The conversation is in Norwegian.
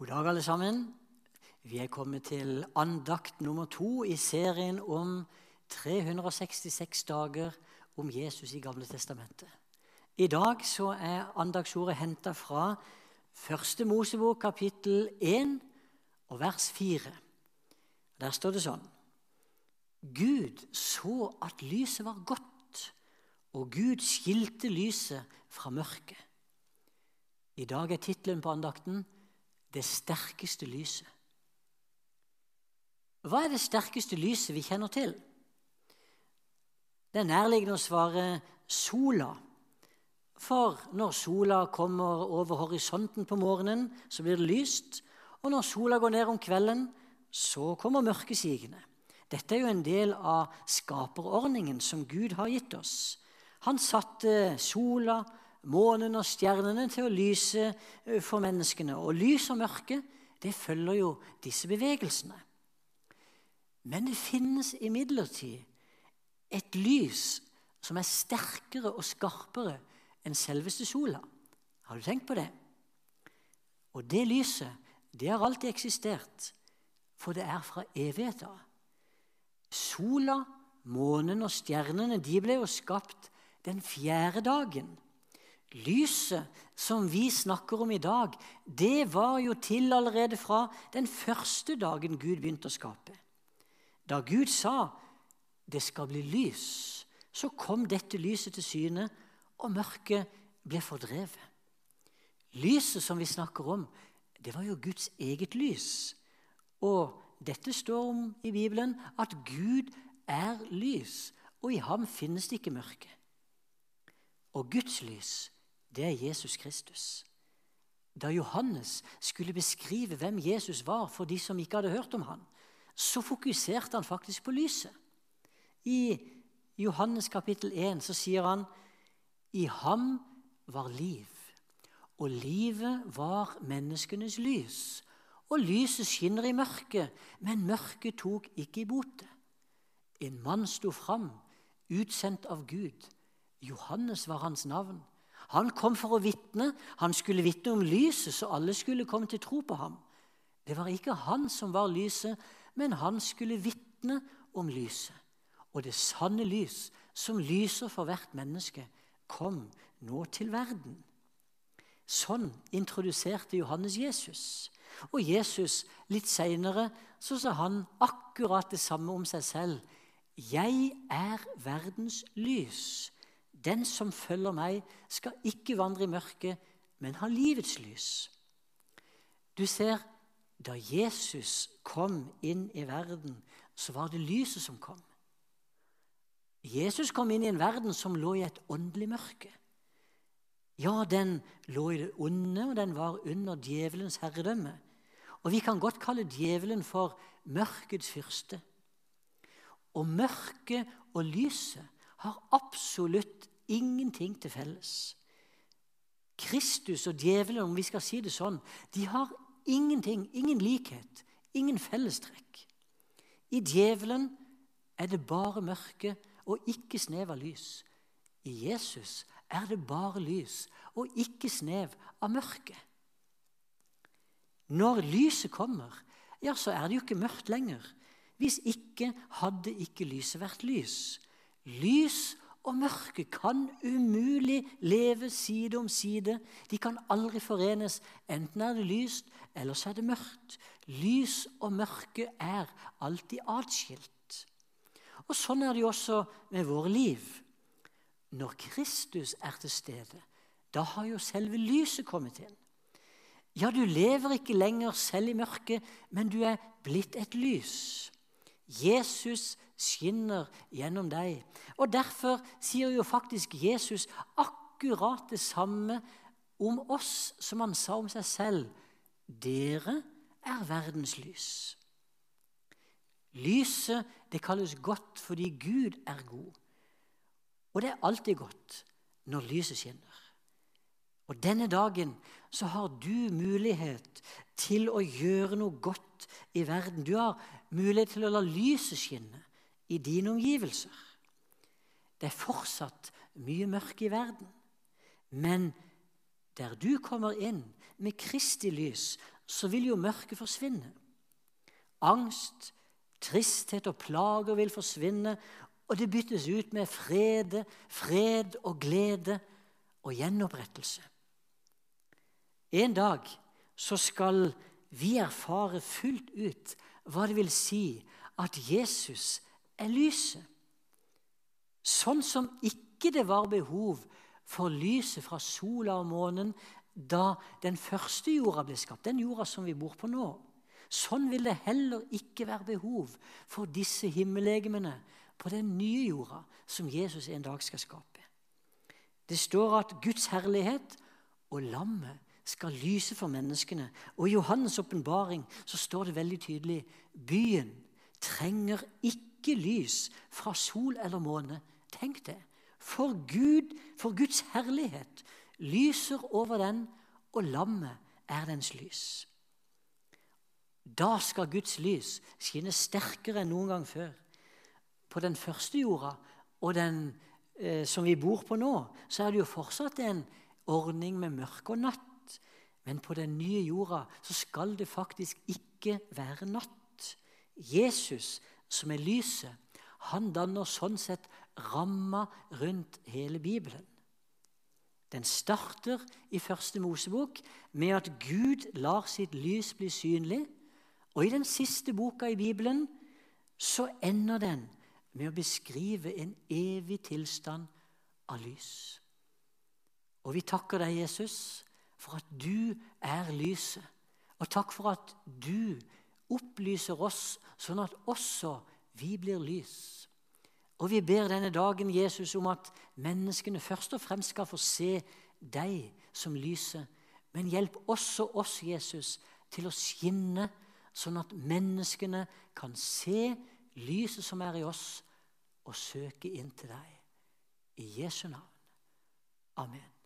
God dag, alle sammen. Vi er kommet til andakt nummer to i serien om 366 dager om Jesus i Gamle testamentet. I dag så er andaktsordet henta fra Første Mosebok, kapittel 1 og vers 4. Der står det sånn Gud så at lyset var godt, og Gud skilte lyset fra mørket. I dag er tittelen på andakten 'Det sterkeste lyset'. Hva er det sterkeste lyset vi kjenner til? Det er nærliggende å svare sola. For når sola kommer over horisonten på morgenen, så blir det lyst. Og når sola går ned om kvelden, så kommer mørket sigende. Dette er jo en del av skaperordningen som Gud har gitt oss. Han satte sola, månen og stjernene til å lyse for menneskene. Og lys og mørke, det følger jo disse bevegelsene. Men det finnes imidlertid et lys som er sterkere og skarpere enn selveste sola. Har du tenkt på det? Og det lyset, det har alltid eksistert, for det er fra evighet av. Sola, månen og stjernene de ble jo skapt den fjerde dagen. Lyset som vi snakker om i dag, det var jo til allerede fra den første dagen Gud begynte å skape. Da Gud sa 'det skal bli lys', så kom dette lyset til syne, og mørket ble fordrevet. Lyset som vi snakker om, det var jo Guds eget lys. Og dette står om i Bibelen at Gud er lys, og i ham finnes det ikke mørke. Og Guds lys, det er Jesus Kristus. Da Johannes skulle beskrive hvem Jesus var for de som ikke hadde hørt om ham, så fokuserte han faktisk på lyset. I Johannes kapittel 1 så sier han i ham var liv, og livet var menneskenes lys. Og lyset skinner i mørket, men mørket tok ikke i bote. En mann sto fram, utsendt av Gud. Johannes var hans navn. Han kom for å vitne. Han skulle vitne om lyset, så alle skulle komme til tro på ham. Det var ikke han som var lyset, men han skulle vitne om lyset. Og det sanne lys, som lyser for hvert menneske, kom nå til verden. Sånn introduserte Johannes Jesus. Og Jesus, litt seinere, så sa han akkurat det samme om seg selv. Jeg er verdens lys. Den som følger meg, skal ikke vandre i mørket, men ha livets lys. Du ser, da Jesus kom inn i verden, så var det lyset som kom. Jesus kom inn i en verden som lå i et åndelig mørke. Ja, den lå i det onde, og den var under djevelens herredømme. Og vi kan godt kalle djevelen for mørkets fyrste. Og mørket og lyset har absolutt ingenting til felles. Kristus og djevelen, om vi skal si det sånn, de har ingenting, ingen likhet, ingen fellestrekk. I djevelen er det bare mørke og ikke snev av lys. I Jesus er det bare lys og ikke snev av mørke. Når lyset kommer, ja, så er det jo ikke mørkt lenger. Hvis ikke hadde ikke lyset vært lys. Lys og mørke kan umulig leve side om side. De kan aldri forenes. Enten er det lyst, eller så er det mørkt. Lys og mørke er alltid atskilt. Og Sånn er det jo også med våre liv. Når Kristus er til stede, da har jo selve lyset kommet inn. Ja, du lever ikke lenger selv i mørket, men du er blitt et lys. Jesus skinner gjennom deg. Og Derfor sier jo faktisk Jesus akkurat det samme om oss som han sa om seg selv. Dere er verdens lys. Lyset det kalles godt fordi Gud er god. Og det er alltid godt når lyset skinner. Og denne dagen så har du mulighet til å gjøre noe godt i verden. Du har mulighet til å la lyset skinne i dine omgivelser. Det er fortsatt mye mørke i verden. Men der du kommer inn med Kristi lys, så vil jo mørket forsvinne. Angst, tristhet og plager vil forsvinne, og det byttes ut med fred, fred og glede og gjenopprettelse. En dag så skal vi erfare fullt ut hva det vil si at Jesus er lyset. Sånn som ikke det var behov for lyset fra sola og månen da den første jorda ble skapt, den jorda som vi bor på nå. Sånn vil det heller ikke være behov for disse himmellegemene på den nye jorda som Jesus en dag skal skape. Det står at Guds herlighet og lammet skal lyse for menneskene. Og I Johannes' åpenbaring står det veldig tydelig byen trenger ikke lys fra sol eller måne. Tenk det. For Gud, for Guds herlighet lyser over den, og lammet er dens lys. Da skal Guds lys skinne sterkere enn noen gang før. På den første jorda og den eh, som vi bor på nå, så er det jo fortsatt en ordning med mørke og natt. Men på den nye jorda så skal det faktisk ikke være natt. Jesus, som er lyset, han danner sånn sett ramma rundt hele Bibelen. Den starter i første Mosebok med at Gud lar sitt lys bli synlig. Og i den siste boka i Bibelen så ender den med å beskrive en evig tilstand av lys. Og vi takker deg, Jesus, for at du er lyset. Og takk for at du opplyser oss, sånn at også vi blir lys. Og vi ber denne dagen Jesus om at menneskene først og fremst skal få se deg som lyset. Men hjelp også oss, Jesus, til å skinne, sånn at menneskene kan se lyset som er i oss, og søke inn til deg. I Jesu navn. Amen.